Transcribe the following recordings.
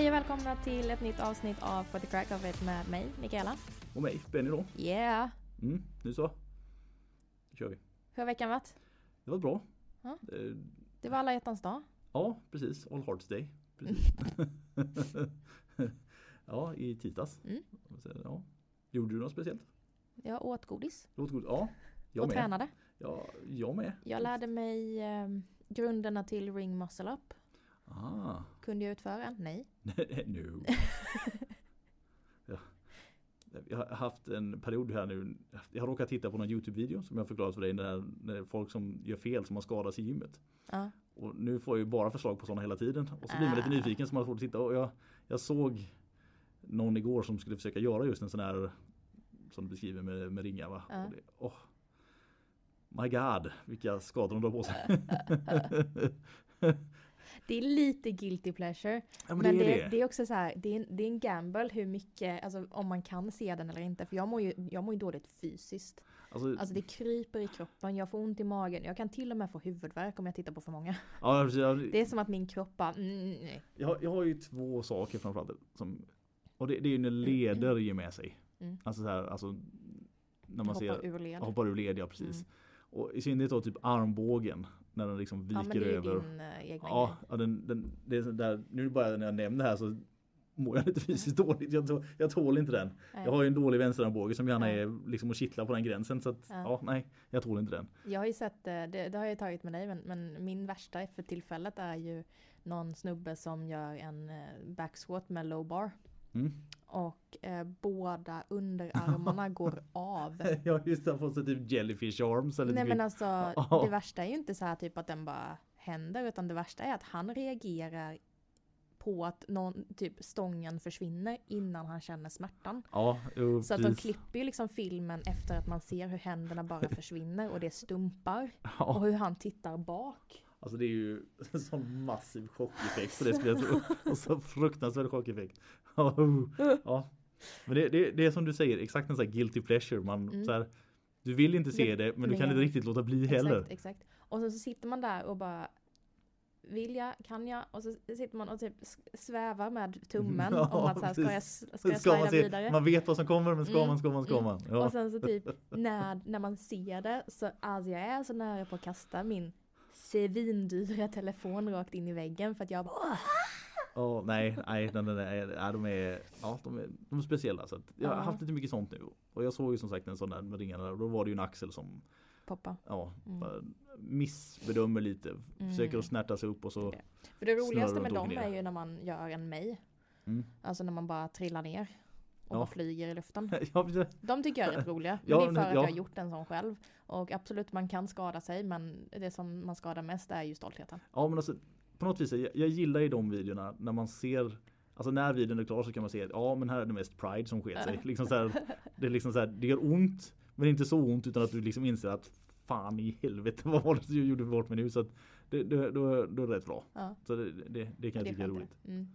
Hej och välkomna till ett nytt avsnitt av For the Crack of It med mig, Mikaela. Och mig, Benny då. Yeah! Mm, nu så. Nu kör vi. Hur har veckan varit? Det var bra. Ja. Eh, Det var alla hjärtans dag. Ja, precis. All Hearts Day. Precis. ja, i tisdags. Mm. Ja. Gjorde du något speciellt? Jag åt godis Låt god. Ja, jag och med. tränade. Ja, jag med. Jag lärde mig eh, grunderna till ring muscle up. Ah, Kunde jag utföra? Nej. no. ja. Jag har haft en period här nu. Jag har råkat titta på någon Youtube-video som jag förklarat för dig. När, när folk som gör fel som har skadats i gymmet. Ja. Och nu får jag ju bara förslag på sådana hela tiden. Och så blir man lite Ah. nyfiken så man får titta. Och jag, jag såg någon igår som skulle försöka göra just en sån här som du beskriver med, med ringar va. Ja. Och det, åh, my god, vilka skador de drar på sig. Det är lite guilty pleasure. ja, men, Men, det det, är det. det är också så här, det är, det är en gamble hur mycket, alltså om man kan se den eller inte. För jag mår ju, jag mår ju dåligt fysiskt. Alltså, Alltså det kryper i kroppen, jag får ont i magen. Jag kan till och med få huvudvärk om jag tittar på för många. ja, precis, jag, Det är som att min kropp bara, mm, nej. jag, har- jag har ju två saker framförallt. Som, och det, det är ju när leder ger med sig. Mm. Alltså så här, alltså när man hoppar ser ur led. hoppar ur led, ja precis. Mm. Och i synnerhet då typ armbågen. När den liksom viker Ja men det är ju över. din äh, egna Ja, grej. ja den, den, det är så där, nu bara när jag nämner det här så mår jag lite fysiskt dåligt. Jag, tå- jag tål inte den. Nej. Jag har ju en dålig vänsterarmbåge som gärna är liksom att kittla på den gränsen. Så att, Ja. ja. nej, jag tål inte den. Jag har ju sett, eh, det, det har jag tagit med dig, men, men min värsta för tillfället är ju någon snubbe som gör en eh, backsquat med low bar. Mm. Och eh, båda underarmarna går av. Har just fått så typ jellyfish arms. Eller Nej typ, men alltså Ja. det värsta är ju inte så här typ att den bara händer utan det värsta är att han reagerar på att någon, typ stången försvinner innan han känner smärtan. ja, jo, Så att de klipper ju liksom filmen efter att man ser hur händerna bara försvinner och det stumpar. Och Ja, hur han tittar bak. alltså det är ju en sån massiv chockeffekt på det skulle jag tro. Och så fruktansvärd chockeffekt. Ja, ja. Men det, det, det är som du säger, exakt en sån här guilty pleasure. Man, Mm. så här, du vill inte se det men du kan inte riktigt låta bli heller. Exakt, exakt. Och så, så sitter man där och bara vill jag, kan jag? Och så sitter man och typ svävar med tummen Ja, om att så här, ska jag, ska jag Ska man, se, vidare? man vet vad som kommer men ska Mm, man, ska man, ska mm. man. Ja. Och sen så typ när, när man ser det så alltså jag är så nära på att kasta min svindyra telefon rakt in i väggen för att jag bara "Åh!" Ja, nej, nej, nej, nej, nej, nej, de är, ja, de är, de är speciella. Så jag har haft lite mycket sånt nu. Och jag såg ju som sagt en sån där med ringarna. Då var det ju en axel som poppa. ja, Mm. missbedömer lite. Försöker att snärta sig upp och så. Det. För det roligaste med och dem är ju när man gör en mig. Mm. Alltså när man bara trillar ner. Och Ja. bara flyger i luften. Ja. De tycker jag är rätt roliga. Men Ja, det är för att ja. jag har gjort en sån själv. Och absolut man kan skada sig men det som man skadar mest är ju stoltheten. ja men alltså på något vis, jag, jag gillar ju de videorna när man ser Alltså när videon är klar så kan man se att ja men här är det mest pride som sket sig. Liksom så här, det är liksom så här, det gör ont men inte så ont utan att du liksom inser att fan i helvete vad var det som gjorde bort mig nu. Så att det, det, då, då är det rätt bra. Ja, Så det, det, det kan jag tycka är roligt. Mm.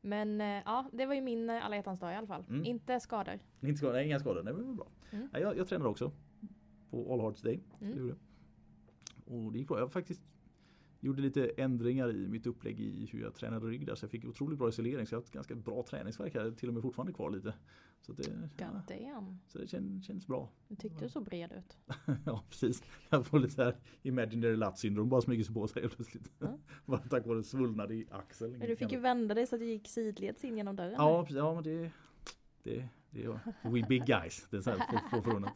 Men eh, ja, det var ju min eh, alla hjärtans dag i alla fall. Mm. Inte skador. Inte skador, nej inga skador, nej men bra. Mm. Jag, jag tränar också på All Hearts Day. Mm. Det gjorde. Och det gick bra. Jag faktiskt gjorde lite ändringar i mitt upplägg i hur jag tränade rygg där. Så jag fick otroligt bra isolering. Så jag har ett ganska bra träningsverk här. Till och med fortfarande kvar lite. Så det, ja, så det känns, känns bra. Nu tyckte du så bred ut. ja precis. Jag får lite så här imaginary lat syndrom bara smyger sig på sig helt plötsligt. Mm. bara tack vare svullnad i axeln. Men du fick ju vända dig så att du gick sidleds in genom dörren. Ja, precis. ja men det, det, det är We big guys. Det är så här få, få förunnat.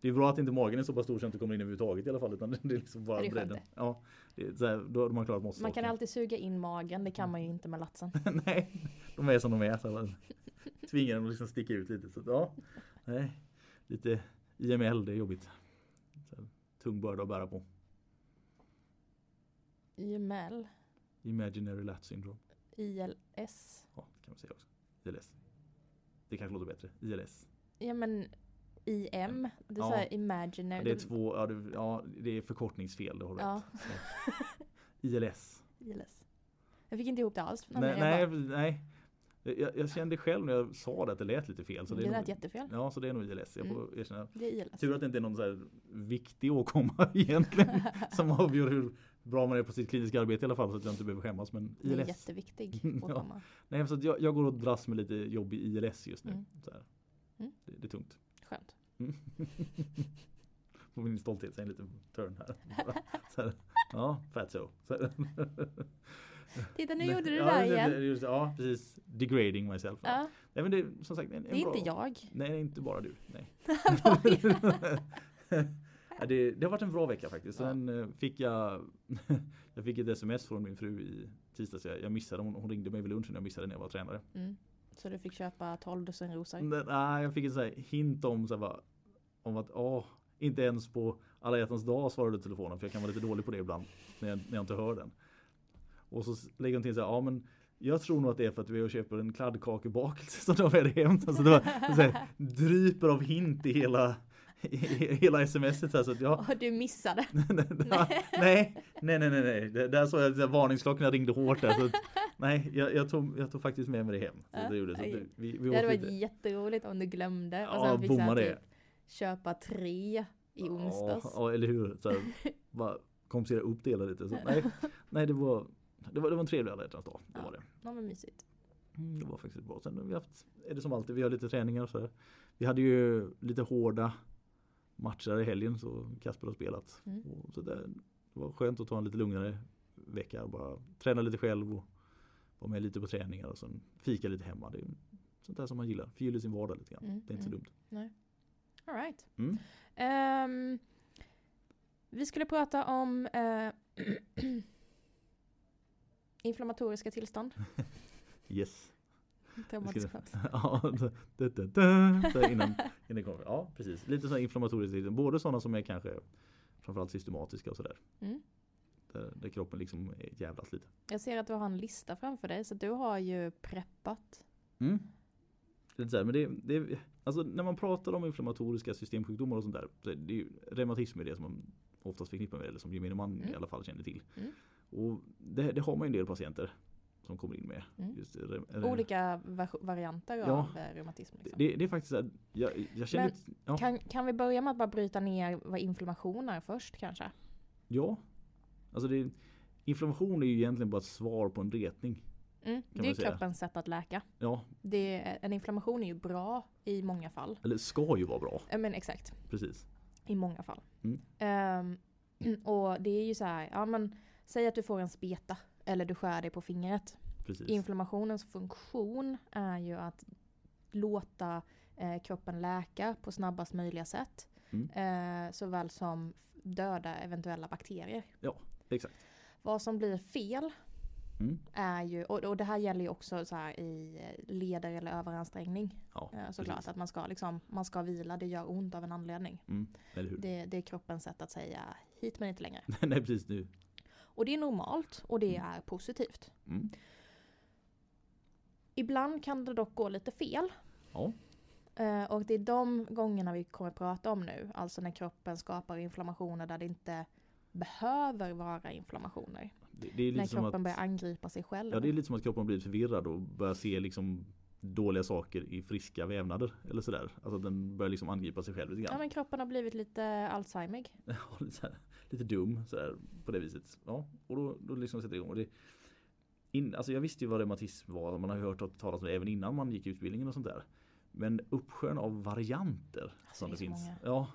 Det är bra att inte magen är så pass stor så att inte kommer in överhuvudtaget i alla fall. Utan det är liksom bara Det är bredden. Ja, det så här, då man klarat måste Man kan alltid suga in magen, det kan man ju inte med latsen. Nej, de är som de är. Så man tvingar dem att liksom sticka ut lite. Så att, ja, nej, lite IML, det är jobbigt. Så, här, tung börda att bära på. IML, Imaginary Lat Syndrome. ILS. Ja, det kan man säga också. ILS. Det kanske låter bättre. ILS. Ja men IM, det är Ja. såhär imaginary. Det är två, ja det, ja, det är förkortningsfel, det har du Ja. Ja. ILS. ILS. Jag fick inte ihop det alls. Nej, jag nej, bara, nej. Jag, jag kände själv när jag sa det att det lät lite fel. Så det det är lät nog, jättefel. ja, så det är nog ILS. Jag får erkänna. Det är ILS. Tur att det inte är någon så här viktig åkomma egentligen. som avgör hur bra man är på sitt kliniska arbete i alla fall. Så att jag inte behöver skämmas. Men Det är ILS. jätteviktig Ja. åkomma. Nej, så att jag, jag går och dras med lite jobb i ILS just nu. Mm. Så här. Mm. Det, det är tungt. Skönt. Får min stolthet sig en liten turn här. Så här. Ja, fat so. så här. Titta nu gjorde du det ja, där det- igen. just- Ja, precis. Degrading myself. Ja, Nej, men det är som sagt en, en det är bra... inte jag. Nej, inte bara du. Nej. Ja, det, det har varit en bra vecka faktiskt. Ja. Sen eh, fick jag Jag fick ett sms från min fru i tisdags. Jag, jag missade, hon, hon ringde mig vid lunchen. Jag missade när jag var tränare. Mm. Så du fick köpa 12 dussin rosor? Nej, jag fick en så här hint om, så här, bara, om att åh, inte ens på alla hjärtans dag svarade telefonen. För jag kan vara lite dålig på det ibland. När jag, när jag inte hör den. Och så lägger hon till så här, ja men jag tror nog att det är för att vi är och köper en kladdkakebakelse som de har med hem. Alltså det var så här, dryper av hint i hela hela smset. Så, att jag, du missade? nej, nej, nej, nej, nej. Det- Där såg jag att varningsklockorna ringde hårt där. Så att, nej, jag, jag, tog, jag tog faktiskt med mig det hem. Så Ja, det gjorde, så att vi, vi Det hade varit lite. jätteroligt om du glömde. Ja, och sen fick bomma det. typ köpa tre i onsdags. Ja, ja, eller hur. Så här, bara kompensera upp det hela lite. Så, nej, nej, det var, det var, det var en trevlig alla hjärtans dag. Det Ja. var det. Ja men mysigt. Mm, det var faktiskt bra. Sen har vi haft, är det som alltid, vi har lite träningar och så här. Vi hade ju lite hårda matcher i helgen så Kasper har spelat. Mm. Så där, det var skönt att ta en lite lugnare vecka och bara träna lite själv och vara med lite på träningar och sen fika lite hemma. Det är sånt där som man gillar. Förgyller sin vardag lite grann. Mm, Det är inte så mm. dumt. All right. Ehm, vi skulle prata om eh, inflammatoriska tillstånd. Yes. Traumatisk Ska- paus. Ja, da, da, da, da, så här innan, innan det kommer. Ja, precis. Lite så här inflammatoriskt. tillstånd. Både sådana som är kanske framförallt systematiska och sådär. Mm. Där, där kroppen liksom är jävlas lite. Jag ser att du har en lista framför dig så du har ju preppat. Mm. Lite så här, men det, det, alltså när man pratar om inflammatoriska systemsjukdomar och sånt där. Så är det är ju, reumatism är det som man oftast förknippar med eller som gemene man Mm. i alla fall känner till. Mm. Och det, det har man ju en del patienter som kommer in med. Mm. Olika var- varianter Ja. av eh, reumatism. Liksom. det, det är faktiskt jag, jag känner Men- ja, Kan, kan vi börja med att bara bryta ner vad inflammation är först kanske? ja. Alltså det, inflammation är ju egentligen bara ett svar på en retning. Mm. Det är kroppens sätt att läka. Ja, Det, en inflammation är ju bra i många fall. eller ska ju vara bra. Men exakt. Precis. I många fall. Mm. Ehm, och det är ju så här, ja men säg att du får en speta eller du skär dig på fingret. Precis. Inflammationens funktion är ju att låta eh, kroppen läka på snabbast möjliga sätt. Mm. Eh, såväl som döda eventuella bakterier. Exakt. Vad som blir fel Mm. är ju, och, och det här gäller ju också så här i eh, leder eller överansträngning. Ja, Eh, såklart precis. att man ska, liksom, man ska vila, det gör ont av en anledning. Mm. Det, det är kroppens sätt att säga hit men inte längre. Nej precis nu. Och det är normalt och det är positivt. Mm. Ibland kan det dock gå lite fel. Ja. Eh, och det är de gångerna vi kommer prata om nu. Alltså när kroppen skapar inflammationer där det inte behöver vara inflammationer. Det, det är När lite som kroppen att, börjar angripa sig själv. ja, det är lite som att kroppen blivit förvirrad och börjar se liksom dåliga saker i friska vävnader. Eller sådär. Alltså att den börjar liksom angripa sig själv lite Ja grann. men kroppen har blivit lite Alzheimer. Ja, lite, här, lite dum sådär, på det viset. Ja, och då, då liksom sätter det igång. Och det, in, alltså jag visste ju vad reumatism var. Man har hört talas om det även innan man gick utbildningen och sånt där. Men uppsjön av varianter som det det, finns. många. Ja,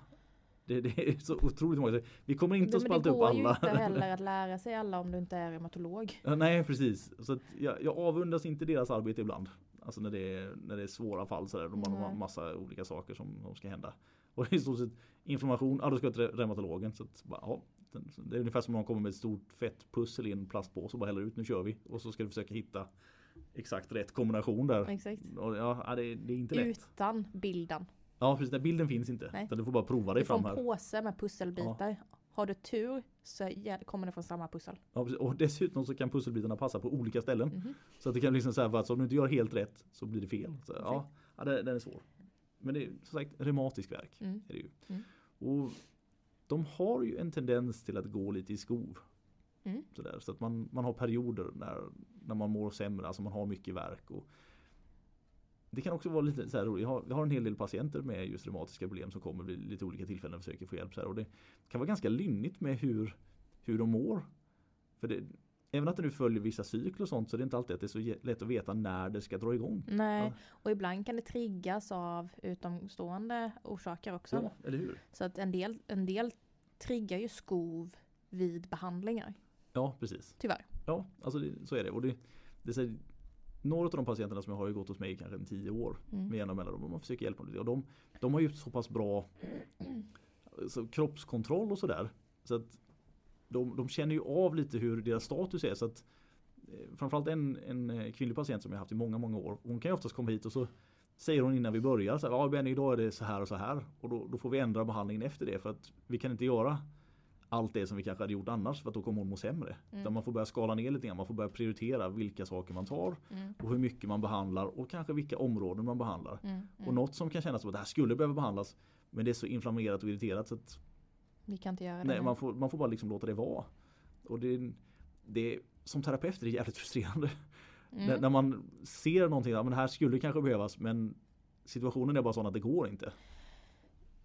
det, det är så otroligt många. Vi kommer inte Det, att men det spalta upp går ju alla. inte heller att lära sig alla om du inte är reumatolog. Ja, nej precis. Så att jag, jag avundas inte deras arbete ibland. Alltså när det är, när det är svåra fall sådär. De har en massa olika saker som, som ska hända. Och i stort sett inflammation, ja då ska jag till reumatologen. Så att, bara, ja, det är ungefär som om någon kommer med ett stort fett pussel i en plastpåse och bara häller ut, nu kör vi. Och så ska du försöka hitta exakt rätt kombination där. Exakt. Och ja, ja, det, det är inte lätt. Utan bilden. Ja precis, den bilden finns inte. Nej. Du får bara prova dig Du får fram en här. påse med pusselbitar. Har du tur så kommer det från samma pussel. Ja. Och dessutom så kan pusselbitarna passa på olika ställen. Mhm. Så att det kan liksom säga för att om du inte gör helt rätt så blir det fel. Så, ja, ja det, den är svår. Men det är som sagt reumatisk verk. Mm. Är det ju. Mm. Och de har ju en tendens till att gå lite i skov. Mm. Sådär. Så att man, man har perioder när, när man mår sämre, alltså man har mycket verk. Och det kan också vara lite så här roligt. Jag har, jag har en hel del patienter med just reumatiska problem som kommer vid lite olika tillfällen och försöker få hjälp. Så här, och det kan vara ganska lynnigt med hur, hur de mår. För det, även att det nu följer vissa cykler och sånt så är det inte alltid att det är så lätt att veta när det ska dra igång. Nej, Ja. och ibland kan det triggas av utomstående orsaker också. Ja, eller hur? Så att en del, en del triggar ju skov vid behandlingar. Ja, precis. Tyvärr. Ja, alltså det, så är det. Och det, det är några av de patienterna som jag har ju gått hos mig i kanske en tio år Mm. med jämna mellanrum man försöker hjälpa dem lite. Och de, de har ju så pass bra så kroppskontroll och sådär. Så att de, de känner ju av lite hur deras status är. Så att, eh, framförallt en, en eh, kvinnlig patient som jag haft i många, många år. Hon kan ju oftast komma hit och så säger hon innan vi börjar så här, ja Benny idag är det så här och så här. Och då, då får vi ändra behandlingen efter det för att vi kan inte göra allt det som vi kanske hade gjort annars för att då kommer hon må sämre. Mm. Man får börja skala ner lite grann. Man får börja prioritera vilka saker man tar Mm. och hur mycket man behandlar och kanske vilka områden man behandlar. Mm. Mm. Och något som kan kännas som att det här skulle behöva behandlas men det är så inflammerat och irriterat så att Vi kan inte göra det nej, man, får, man får bara liksom låta det vara. Och det, det som terapeut är det jävligt frustrerande. När, Mm. när man ser någonting, ja, men det här skulle kanske behövas men situationen är bara sån att det går inte.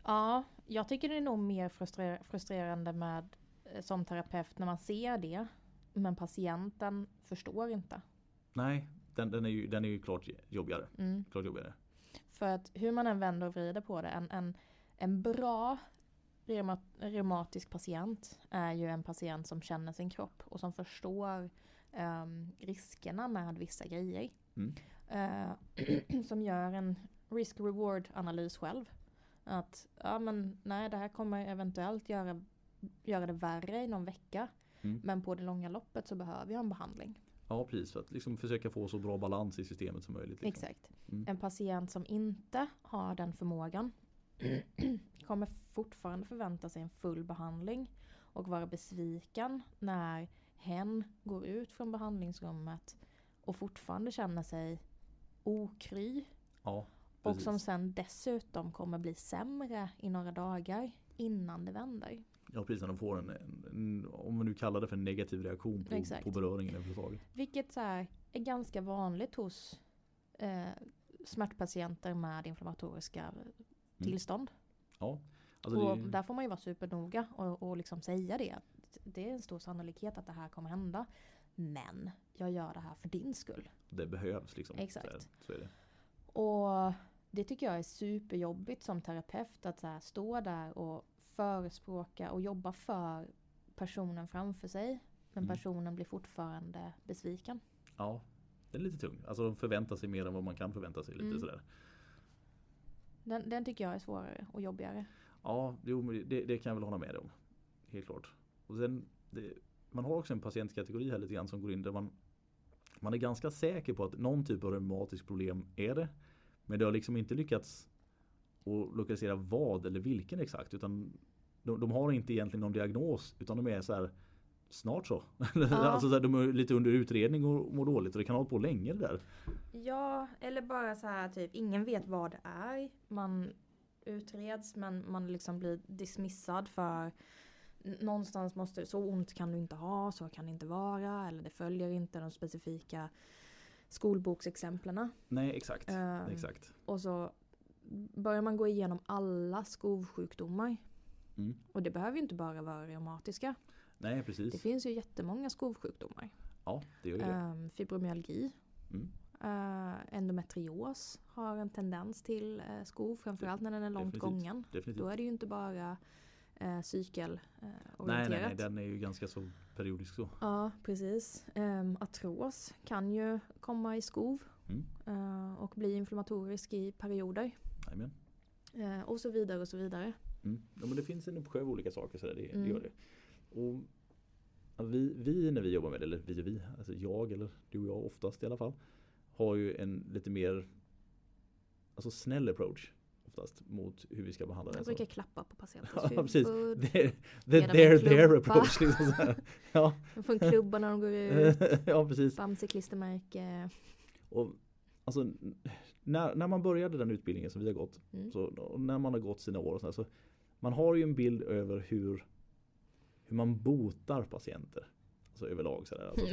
Ja, jag tycker det är nog mer frustrer- frustrerande med eh, som terapeut när man ser det. Men patienten förstår inte. Nej, den, den, är, ju, den är ju klart jobbigare. Mm. Klart jobbigare. För att hur man än vänder och vrider på det, en, en, en bra reuma, reumatisk patient är ju en patient som känner sin kropp och som förstår ehm, riskerna med vissa grejer. Mm. Eh, som gör en risk-reward analys själv. Att ja men nej det här kommer eventuellt göra, göra det värre i någon vecka. Mm. Men på det långa loppet så behöver jag en behandling. Ja precis, för att liksom försöka få så bra balans i systemet som möjligt. Liksom. Exakt. Mm. En patient som inte har den förmågan kommer fortfarande förvänta sig en full behandling och vara besviken när hen går ut från behandlingsrummet och fortfarande känner sig okry Ja, och precis. som sen dessutom kommer bli sämre i några dagar innan det vänder. Ja precis, när de får en, en, en, om man nu kallar det för en negativ reaktion på, Exakt. på beröringen överhuvudtaget. Vilket så här är ganska vanligt hos eh, smärtpatienter med inflammatoriska tillstånd. Ja, alltså och det, där får man ju vara supernoga och, och liksom säga det. Att det är en stor sannolikhet att det här kommer hända. Men jag gör det här för din skull. det behövs liksom. Exakt. Så, så är det. Och det tycker jag är superjobbigt som terapeut att här stå där och förespråka och jobba för personen framför sig. Men Mm. personen blir fortfarande besviken. Ja, det är lite tung. Alltså de förväntar sig mer än vad man kan förvänta sig. Lite Mm. sådär. Den, den tycker jag är svårare och jobbigare. Ja, det, det kan jag väl hålla med om. Helt klart. Och sen, det, man har också en patientkategori här lite grann som går in där man man är ganska säker på att någon typ av reumatiskt problem är det. Men det har liksom inte lyckats att lokalisera vad eller vilken exakt. Utan de, de har inte egentligen någon diagnos utan de är så här snart så. alltså så här, de är lite under utredning och mår dåligt och det kan ha hållit på länge det där. Ja, eller bara så här typ ingen vet vad det är. Man utreds men man liksom blir dismissad för någonstans måste så ont kan du inte ha, så kan det inte vara eller det följer inte de specifika skolboksexemplen. Nej exakt. Ehm, exakt. Och så börjar man gå igenom alla skovsjukdomar. Mm. Och det behöver ju inte bara vara reumatiska. Nej Det precis. finns ju jättemånga skovsjukdomar. Ja det gör ju det. Um, fibromyalgi. Mm. Uh, endometrios har en tendens till uh, skov, framförallt när den är långt Definitivt. gången. Definitivt. Då är det ju inte bara uh, cykelorienterat. Nej, nej, nej, den är ju ganska så periodisk så. Ja, precis. Um, artros kan ju komma i skov Mm. uh, och bli inflammatorisk i perioder. Jajamän. Uh, och så vidare och så vidare. Mm. Ja, men det finns en uppsjö av olika saker så där, det, Mm. det gör det. Och vi, vi när vi jobbar med det, eller vi och vi, alltså jag eller du och jag oftast i alla fall, har ju en lite mer alltså snäll approach oftast mot hur vi ska behandla det. Jag brukar klappa på patientens Ja, precis. huvud. Ge dem en their, their klubba. approach. Liksom. Ja. De får en klubba när de går ut. ja, precis. Bamse-klistermärke. Och, alltså, när, när man började den utbildningen som vi har gått, Mm. så, när man har gått sina år och sådär, så man har ju en bild över hur, hur man botar patienter. Alltså överlag sådär. Alltså,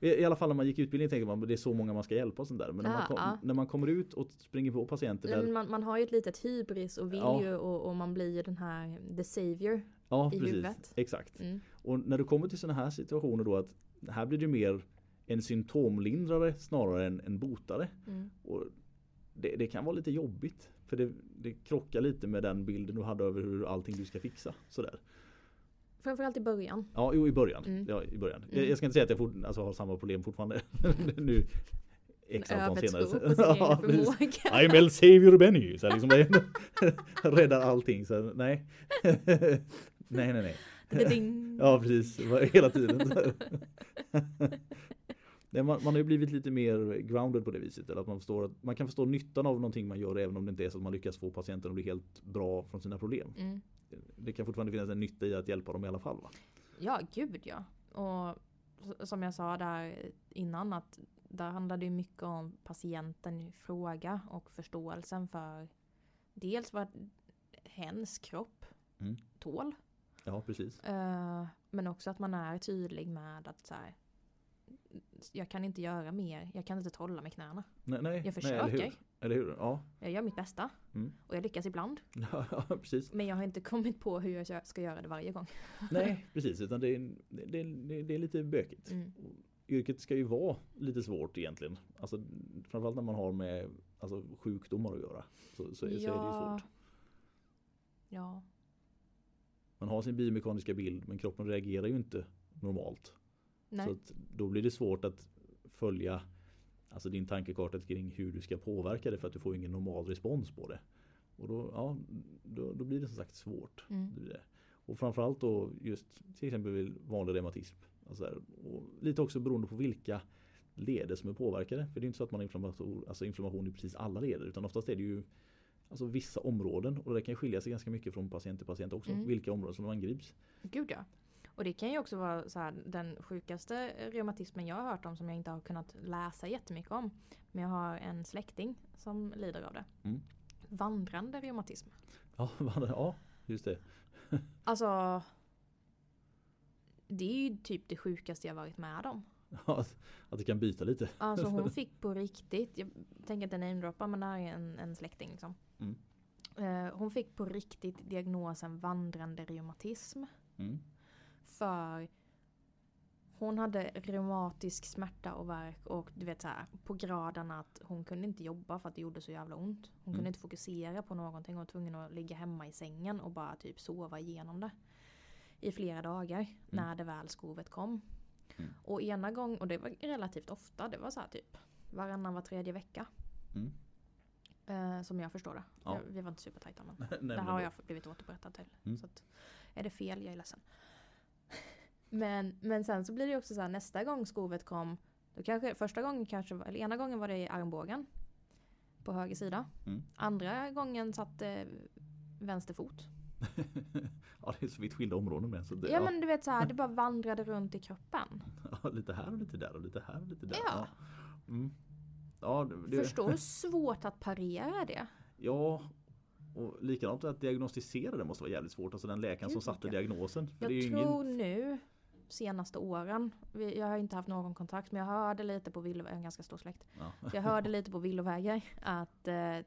Nej. I alla fall när man gick utbildning tänker man att det är så många man ska hjälpa och sånt där. Men när, man, kom, ja. när man kommer ut och springer på patienter där, man, man har ju ett litet hybris och vill Ja. ju och, och man blir ju den här the savior. Ja i precis, huvudet. exakt. Mm. Och när du kommer till sådana här situationer då att här blir det mer en symptomlindrare snarare än en botare. Mm. Och det, det kan vara lite jobbigt. För det, det krockar lite med den bilden du hade över hur allting du ska fixa. Sådär. Framförallt i början. Ja, jo, i början. Mm. Ja, i början. Jag, Mm. jag ska inte säga att jag fort, alltså, har samma problem fortfarande. nu X antal senare. på sin Ja. I'm El Savior Benny. Så liksom, jag räddar allting. Så, nej. nej, nej, nej. Ja precis, hela tiden. Man, man har ju blivit lite mer grounded på det viset. Eller att man, förstår att man kan förstå nyttan av någonting man gör även om det inte är så att man lyckas få patienten att bli helt bra från sina problem. Mm. Det kan fortfarande finnas en nytta i att hjälpa dem i alla fall. Va? Ja, gud ja. Och som jag sa där innan att där handlar det mycket om patienten i fråga och förståelsen för dels vad hens kropp Mm. tål. Ja precis. Eh, men också att man är tydlig med att så här, jag kan inte göra mer, jag kan inte trolla med knäna. Nej, nej, Jag nej, försöker. eller hur? Eller hur? Ja. Jag gör mitt bästa. Mm. Och jag lyckas ibland. ja, precis. Men jag har inte kommit på hur jag ska göra det varje gång. Nej, precis. Utan det är, det, det, det är lite bökigt. Mm. Yrket ska ju vara lite svårt egentligen. Alltså, framförallt när man har med alltså, sjukdomar att göra. Så, så, så är det ju svårt. Ja. Man har sin biomekaniska bild men kroppen reagerar ju inte normalt. Nej. Så då blir det svårt att följa alltså din tankekarta kring hur du ska påverka det för att du får ingen normal respons på det. Och då, ja, då, då blir det som sagt svårt. Mm. Det blir det. Och framförallt då just till exempel vanlig reumatism. Alltså och lite också beroende på vilka leder som är påverkade. För det är inte så att man har inflammation, alltså inflammation i precis alla leder utan oftast är det ju alltså vissa områden och det kan skilja sig ganska mycket från patient till patient också. Mm. Vilka områden som angrips. Gud ja. Och det kan ju också vara så här, den sjukaste reumatismen jag har hört om som jag inte har kunnat läsa jättemycket om. Men jag har en släkting som lider av det. Mm. Vandrande reumatism. Ja, ja just det. Alltså det är ju typ det sjukaste jag varit med om. Att, att det kan byta lite. Alltså hon fick på riktigt, jag tänker inte namedroppa men det här är en, en släkting liksom. Mm. Eh, hon fick på riktigt diagnosen vandrande reumatism. Mm. För hon hade reumatisk smärta och värk och du vet så här på graden att hon kunde inte jobba för att det gjorde så jävla ont. Hon Mm. kunde inte fokusera på någonting och var tvungen att ligga hemma i sängen och bara typ sova igenom det. I flera dagar när det väl skovet kom. Mm. Och ena gången, och det var relativt ofta, det var så här typ varannan var tredje vecka. Mm. Eh, som jag förstår det. Ja. Jag, vi var inte supertajta men Nej, det men här har då- jag blivit återberättad till. Mm. Så att, är det fel, jag är ledsen. Men, men sen så blir det också så här nästa gång skovet kom. Då kanske, första gången kanske, eller ena gången var det i armbågen. På höger sida. Mm. Andra gången satt eh, vänster fot. ja, det är så vitt skilda områden med. Så det, Ja men du vet så här, det bara vandrade runt i kroppen. ja, lite här och lite där och lite här och lite där. Ja. Mm. Ja, det, Förstår hur svårt att parera det? Ja, och likadant att diagnostisera det måste vara jävligt svårt. Alltså den läkaren som satte ja. diagnosen. För Jag det är ju tror ingen... nu senaste åren, jag har inte haft någon kontakt men jag hörde lite på villo, en ganska stor släkt. Ja. Jag hörde lite på villovägar att eh,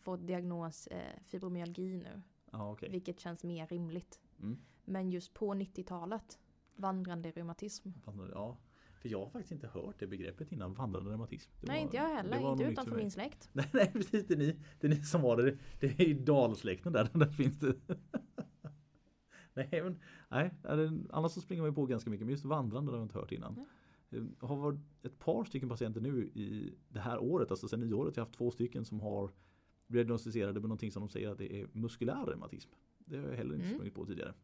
få diagnos eh, fibromyalgi nu. Ja, okej. Vilket känns mer rimligt. Mm. Men just på 90-talet, vandrande reumatism. Ja, för jag har faktiskt inte hört det begreppet innan, vandrande reumatism. Det Nej var- inte jag heller, inte utanför min släkt. Nej, nej precis, det är ni, det är ni som har det. Det är i dalsläkten där, där finns det. Nej, men nej, annars så springer man ju på ganska mycket, men just vandrande har jag inte hört innan. Jag har varit ett par stycken patienter nu i det här året, alltså sen nyåret. Jag har haft två stycken som har diagnostiserade med någonting som de säger att det är muskulär reumatism. Det har jag heller inte Mm. sprungit på tidigare.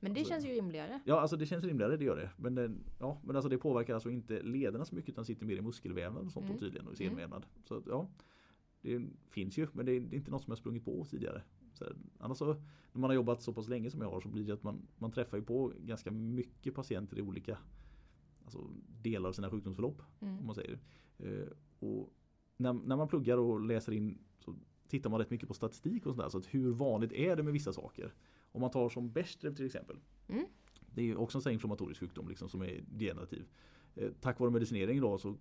Men det Alltså- känns ju rimligare. Ja, alltså det känns rimligare, det gör det. Men, det, ja, men alltså det påverkar alltså inte lederna så mycket utan sitter mer i muskelvävnad och sånt Mm. tydligen och i Mm. senvävnad. Så att, ja, det finns ju men det är, det är inte något som jag sprungit på tidigare. Här, annars så, när man har jobbat så pass länge som jag har så blir det att man, man träffar ju på ganska mycket patienter i olika alltså, delar av sina sjukdomsförlopp. Om Mm. man säger. Eh, och när, när man pluggar och läser in så tittar man rätt mycket på statistik och sådär. Så att hur vanligt är det med vissa saker? Om man tar som Bechdrev till exempel. Mm. Det är också en inflammatorisk sjukdom liksom, som är degenerativ. Eh, tack vare medicinering då så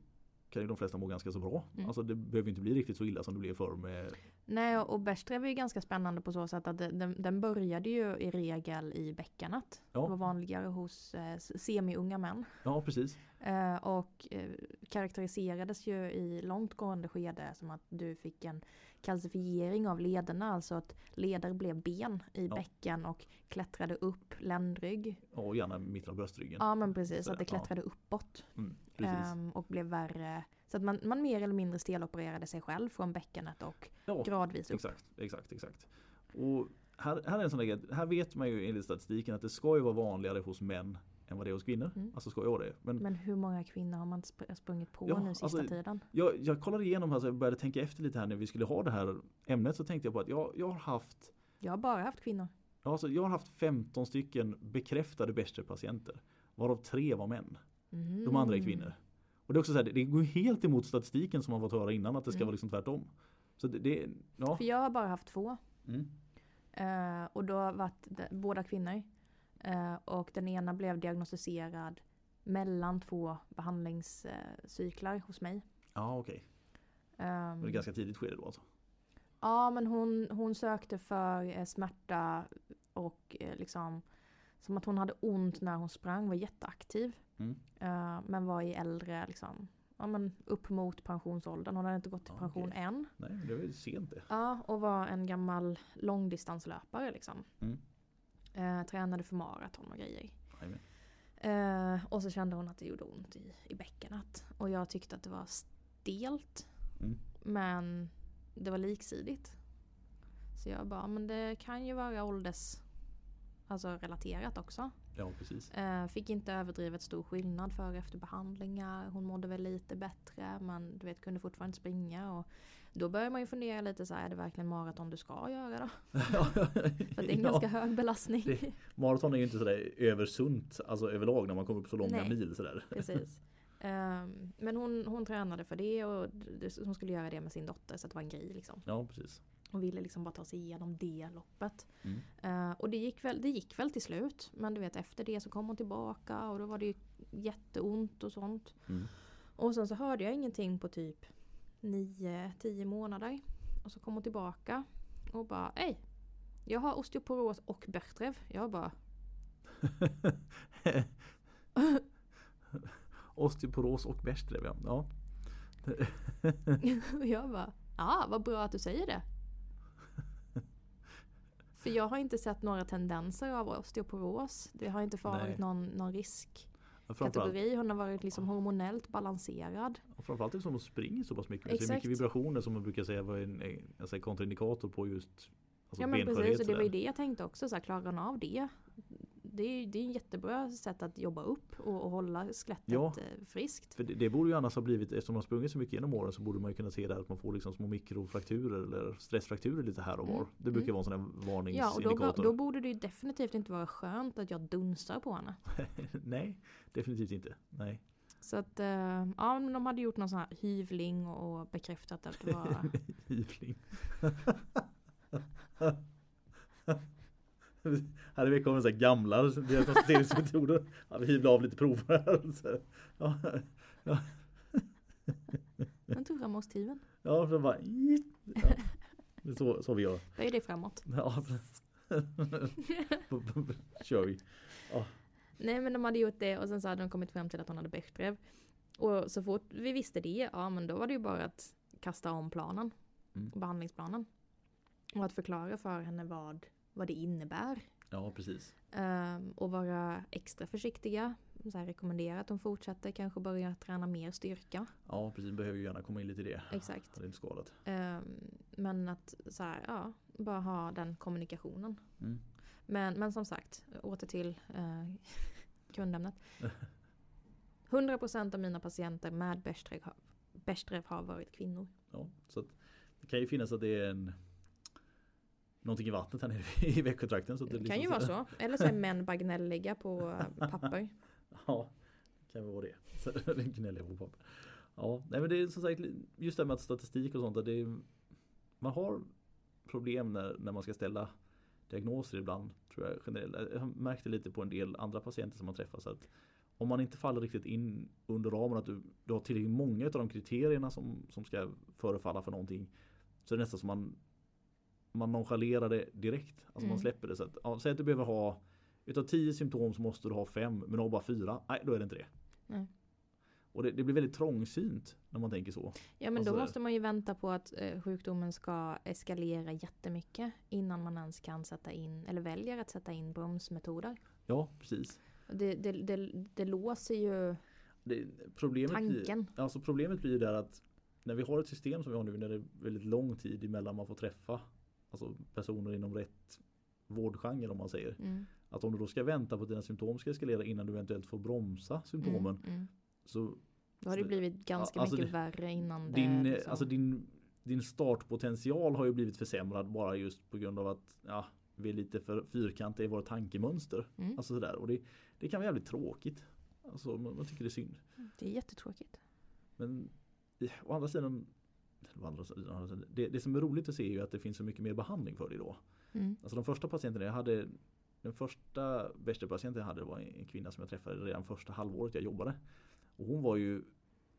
kan ju de flesta må ganska så bra. Mm. Alltså det behöver inte bli riktigt så illa som det blev förr med Nej och Bergstrev är ju ganska spännande på så sätt att den, den började ju i regel i bäckenet. Ja. Det var vanligare hos eh, semi-unga män. Ja precis. Eh, och eh, karaktäriserades ju i långtgående skede som att du fick en kalcifiering av lederna, alltså att leder blev ben i Ja. bäcken och klättrade upp ländrygg. Och gärna mitten av bröstryggen. Ja men precis, Så, att det ja. klättrade uppåt. Mm, ehm, och blev värre. Så att man, man mer eller mindre stelopererade sig själv från bäckenet och ja, gradvis upp. exakt, exakt, exakt. Och här, här är en sån där här vet man ju enligt statistiken att det ska ju vara vanligare hos män än vad det är hos kvinnor. Mm. Alltså vara det. Men Men hur många kvinnor har man sp- sprungit på Ja, nu sista alltså, tiden? jag, jag kollade igenom, alltså jag började tänka efter lite här när vi skulle ha det här ämnet så tänkte jag på att jag, jag har haft Jag har bara haft kvinnor. Alltså, jag har haft 15 stycken bekräftade patienter Varav tre var män. De andra är Mm. kvinnor. Och det är också så här, det, går helt emot statistiken som man fått höra innan att det ska Mm. vara liksom tvärtom. Så det, det ja. För jag har bara haft två. Mm. Eh, och då har varit båda kvinnor. Eh, och den ena blev diagnostiserad mellan två behandlingscyklar hos mig. Ja, okej. Ehm, Det är ganska tidigt skede då alltså. Ja men hon, hon sökte för eh, smärta och eh, liksom som att hon hade ont när hon sprang, var jätteaktiv. Mm. Eh, men var i äldre, liksom, ja, men upp mot pensionsåldern. Hon hade inte gått till Ja, pension okej. än. Nej, det var ju sent det. Ja, och var en gammal långdistanslöpare liksom. Mm. Eh, tränade för maraton och grejer. Eh, och så kände hon att det gjorde ont i, i bäckenet. Och jag tyckte att det var stelt. Mm. Men det var liksidigt. Så jag bara, men det kan ju vara ålders alltså relaterat också. Ja, precis. Eh, fick inte överdrivet stor skillnad för och efter behandlingar. Hon mådde väl lite bättre men du vet kunde fortfarande springa. Och då börjar man ju fundera lite så här, är det verkligen maraton du ska göra då? För det är en ganska hög belastning. Det- Maraton är ju inte sådär översunt, alltså överlag när man kommer upp så långa Nej. mil sådär. Precis. Ehm, men hon, hon tränade för det och hon skulle göra det med sin dotter så det var en grej liksom. Ja, precis. Hon ville liksom bara ta sig igenom det loppet. Mm. Eh, och det gick, väl, det gick väl till slut. Men du vet efter det så kom hon tillbaka och då var det ju jätteont och sånt. Mm. Och sen så hörde jag ingenting på typ 9-10 månader. Och så kom hon tillbaka och bara Hej! Jag har osteoporos och Bertrev. Jag bara Osteoporos och Bechdrev ja. ja. Och jag bara, ja vad bra att du säger det. För jag har inte sett några tendenser av osteoporos. Det har inte varit någon, någon riskkategori. Framförallt, Hon har varit liksom hormonellt balanserad. och framförallt är det som att springer så pass mycket. Det är Exakt. mycket vibrationer som man brukar säga var en, alltså kontraindikator på just alltså ja men precis, och det var ju det jag tänkte också. Så här, klarar hon av det? Det är ju det är ett jättebra sätt att jobba upp och, och hålla skelettet Ja. eh, friskt. För det, det borde ju annars ha blivit, eftersom man har sprungit så mycket genom åren så borde man ju kunna se där att man får liksom små mikrofrakturer eller stressfrakturer lite här och var. Mm. Det brukar Mm. vara en sån här Ja och då, varningsindikator. då borde det ju definitivt inte vara skönt att jag dunsar på henne. Nej, definitivt inte. Nej. Så att eh, ja, men de hade gjort någon sån här hyvling och bekräftat att det var Hyvling. Är vi så här gamla diagnostiseringsmetoder. Ja, vi hyvlar av lite prover här. Så, Ja, ja, Men tog fram osthyveln. ja, för bara, ja. Så, så vi gör. Böj dig framåt. Ja. Kör vi. Nej men de hade gjort det och sen så hade de kommit fram till att hon hade Bechdrev. Och så fort vi visste det, ja men då var det ju bara att kasta om planen. Mm. Behandlingsplanen. Och att förklara för henne vad, vad det innebär. Ja, precis. Ehm, och vara extra försiktiga. Så här, rekommendera att de fortsätter kanske börja träna mer styrka. Ja, precis. Behöver ju gärna komma in lite i det. Exakt. Det är inte skadat. Ehm, men att så här, ja, bara ha den kommunikationen. Mm. Men, men som sagt, åter till eh, grundämnet. 100% av mina patienter med Bechdrev har varit kvinnor. Ja, så att det kan ju finnas att det är en Någonting i vattnet här nere i Växjötrakten. Så Det det kan ju liksom vara så. Eller så är män bara gnälliga på eh, papper. Ja, det kan vara det. Jag på papper. Ja, nej men det är som sagt just det här med att statistik och sånt. att Det är, man har problem när, när man ska ställa diagnoser ibland. Tror jag, generellt. jag har märkt det lite på en del andra patienter som man träffar. Så att om man inte faller riktigt in under ramen att du, du har tillräckligt många av de kriterierna som, som ska förefalla för någonting. Så är det nästan som man man nonchalerar det direkt. Alltså Mm. man släpper det. Så att, ja, säg att du behöver ha Utav tio symptom så måste du ha fem men du har bara fyra. Nej då är det inte det. Nej. Och det, det blir väldigt trångsynt när man tänker så. Ja men Alltså- då måste man ju vänta på att eh, sjukdomen ska eskalera jättemycket innan man ens kan sätta in eller väljer att sätta in bromsmetoder. Ja precis. Det, det, det, det låser ju problemet, blir, tanken. alltså problemet blir ju där att när vi har ett system som vi har nu när det är väldigt lång tid emellan man får träffa alltså personer inom rätt vårdgenre om man säger. Mm. Att om du då ska vänta på att dina symptom ska eskalera innan du eventuellt får bromsa symptomen. Mm, mm. Så Då har det blivit ganska alltså mycket det- värre innan din, det liksom. alltså din, din startpotential har ju blivit försämrad bara just på grund av att ja, vi är lite för fyrkantiga i våra tankemönster. Mm. Alltså sådär. Och det, det kan vara jävligt tråkigt. Alltså, man, man tycker det är synd. Det är jättetråkigt. Men å andra sidan, andra det, det som är roligt att se är ju att det finns så mycket mer behandling för det idag. Mm. Alltså de första patienterna jag hade Den första bästa patienten jag hade var en kvinna som jag träffade redan första halvåret jag jobbade. Och hon var ju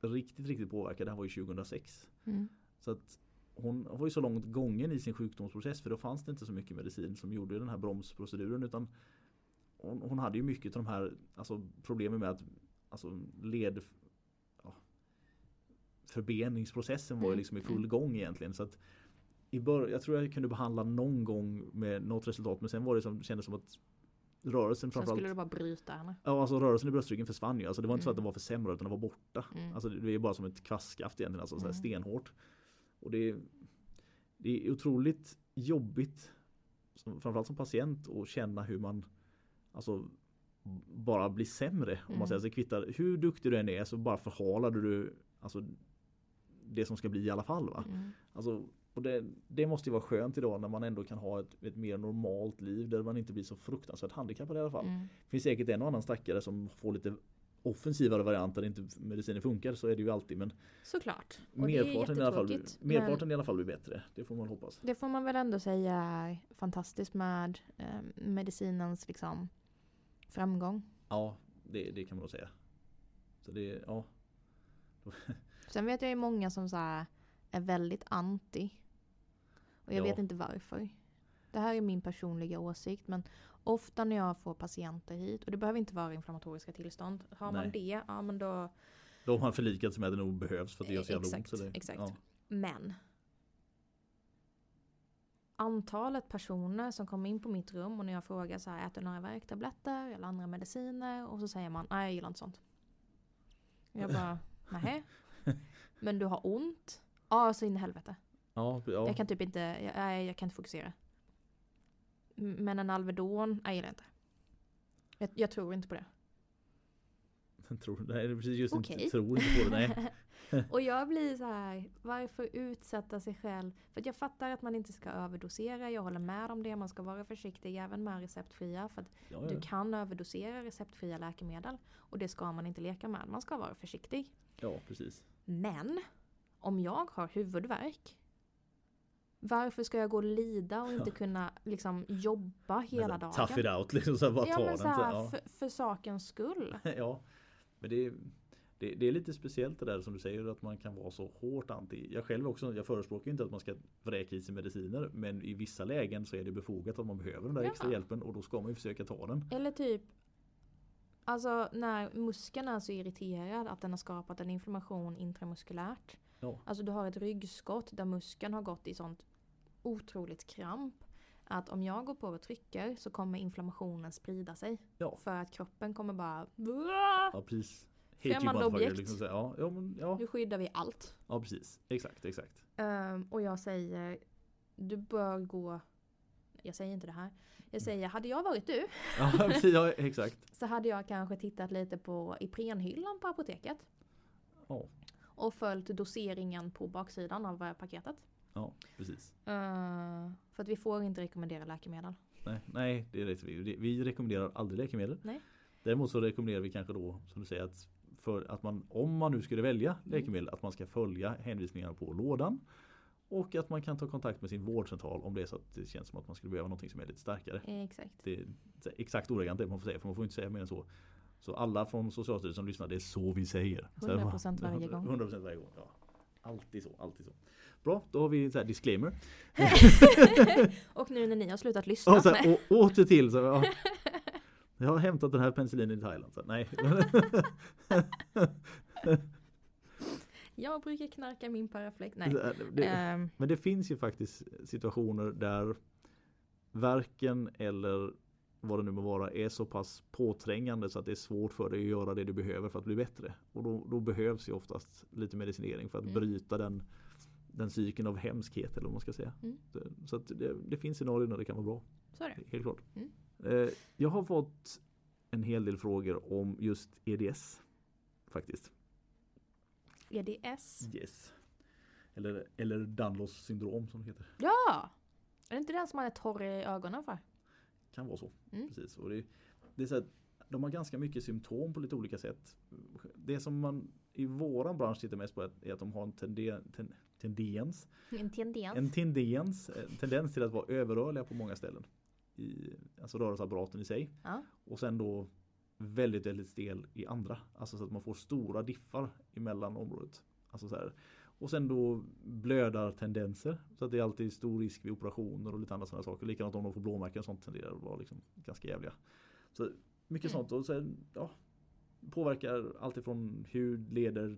riktigt, riktigt påverkad. Det här var ju 2006. Mm. Så att hon var ju så långt gången i sin sjukdomsprocess för då fanns det inte så mycket medicin som gjorde den här bromsproceduren utan hon, hon hade ju mycket av de här alltså, problemen med att alltså, led förbeningsprocessen var ju Mm, liksom i full mm. gång egentligen. Så att i bör- jag tror jag kunde behandla någon gång med något resultat men sen var det som, kändes som att rörelsen Sen framförallt skulle du bara bryta henne. Ja alltså rörelsen i bröstryggen försvann ju. Alltså det var inte så Mm. att den var försämrad utan den var borta. Mm. Alltså det är bara som ett kvastskaft egentligen. Alltså så Mm. stenhårt. Och det är, det är otroligt jobbigt. Som, framförallt som patient att känna hur man Alltså bara blir sämre. Om Mm. man säger så kvittar hur duktig du än är så bara förhalar du Alltså det som ska bli i alla fall. Va? Mm. Alltså, och det, det måste ju vara skönt idag när man ändå kan ha ett, ett mer normalt liv där man inte blir så fruktansvärt handikappad i alla fall. Mm. Det finns säkert en och annan stackare som får lite offensivare varianter där inte mediciner funkar. Så är det ju alltid. Men Såklart. Och merparten, i alla, fall, merparten i alla fall blir bättre. Det får man hoppas. Det får man väl ändå säga är fantastiskt med eh, medicinens liksom, framgång. Ja, det, det kan man nog säga. Så det, ja. Sen vet jag ju många som så här är väldigt anti. Och jag Ja. vet inte varför. Det här är min personliga åsikt men ofta när jag får patienter hit och det behöver inte vara inflammatoriska tillstånd. Har man Nej. det, ja men då Då har man förlikat sig med att det nog behövs för att det gör så jävla ont. Så det, exakt. Ja. Men antalet personer som kommer in på mitt rum och när jag frågar så här, äter du några värktabletter eller andra mediciner? Och så säger man, nej jag gillar inte sånt. Jag bara, nej. Men du har ont? Ja, så in i helvete. Ja, ja. Jag kan typ inte, jag, nej, jag kan inte fokusera. Men en Alvedon, nej jag gillar inte. Jag, jag tror inte på det. tror, nej, det är precis just Okej. inte, tror inte på det. Nej. och jag blir så här, varför utsätta sig själv? För jag fattar att man inte ska överdosera, jag håller med om det, man ska vara försiktig även med receptfria. För att Ja, du ja. kan överdosera receptfria läkemedel och det ska man inte leka med, man ska vara försiktig. ja, precis. Men om jag har huvudvärk varför ska jag gå och lida och inte kunna liksom jobba hela dagen? Tough it out liksom. Så här, bara ja ta men så Så, här, ja. för, för sakens skull. ja. Men det är, det, det är lite speciellt det där som du säger att man kan vara så hårt anti. Jag själv också, jag förespråkar inte att man ska vräka i sig mediciner. Men i vissa lägen så är det befogat att man behöver den där Ja. extra hjälpen och då ska man ju försöka ta den. Eller typ Alltså när muskeln är så irriterad att den har skapat en inflammation intramuskulärt. Ja. Alltså du har ett ryggskott där muskeln har gått i sånt otroligt kramp. Att om jag går på och trycker så kommer inflammationen sprida sig. Ja. För att kroppen kommer bara Ja precis. Främmande objekt. Liksom, så, ja, ja, men, ja, Nu skyddar vi allt. ja precis. Exakt, exakt. Ehm, och jag säger du bör gå jag säger inte det här. Jag säger, hade jag varit du Ja, exakt. så hade jag kanske tittat lite på Iprenhyllan på apoteket. Ja, Och följt doseringen på baksidan av eh, paketet. ja precis. Eh, för att vi får inte rekommendera läkemedel. Nej, nej, det är rätt. Vi, vi rekommenderar aldrig läkemedel. Nej. Däremot så rekommenderar vi kanske då, som du säger, att, för att man, om man nu skulle välja Mm. läkemedel, att man ska följa hänvisningarna på lådan. Och att man kan ta kontakt med sin vårdcentral om det är så att det känns som att man skulle behöva någonting som är lite starkare. Exakt. Det är exakt ordagrant det man får säga för man får inte säga mer än så. Så alla från Socialstyrelsen som lyssnar, det är så vi säger. Så här, 100% varje gång. 100% varje gång. Ja. Alltid så, alltid så. Bra, då har vi så disclaimer. och nu när ni har slutat lyssna. Och så här, å, åter till. Så, ja. Jag har hämtat den här penicillinen i Thailand. Så, nej. Jag brukar knarka min paraflex. Nej. Det, Ehm, men det finns ju faktiskt situationer där verken eller vad det nu må vara är så pass påträngande så att det är svårt för dig att göra det du behöver för att bli bättre. Och då, då behövs ju oftast lite medicinering för att Mm. bryta den, den cykeln av hemskhet eller vad man ska säga. Mm. Så det, det finns scenarier där det kan vara bra. så är det. Helt klart. Mm. Eh, jag har fått en hel del frågor om just EDS. Faktiskt. EDS. Yes. Eller, eller Danlos syndrom som det heter. Ja! Är det inte den som man är torr i ögonen för? Kan vara så. Mm. Precis. Och det, det är så att de har ganska mycket symptom på lite olika sätt. Det som man i våran bransch tittar mest på är att, är att de har en tenden, ten, tendens, En tendens. en tendens, en tendens till att vara överrörliga på många ställen. I, alltså rörelseapparaten i sig. Ja. Och sen då väldigt, väldigt stel i andra. Alltså så att man får stora diffar emellan området. Alltså så här. Och sen då blödartendenser. Så att det är alltid stor risk vid operationer och lite andra sådana saker. Likadant om de får blåmärken och sånt tenderar att vara liksom ganska jävliga. Så mycket Mm. sånt. Och sen ja, påverkar allt ifrån hud, leder,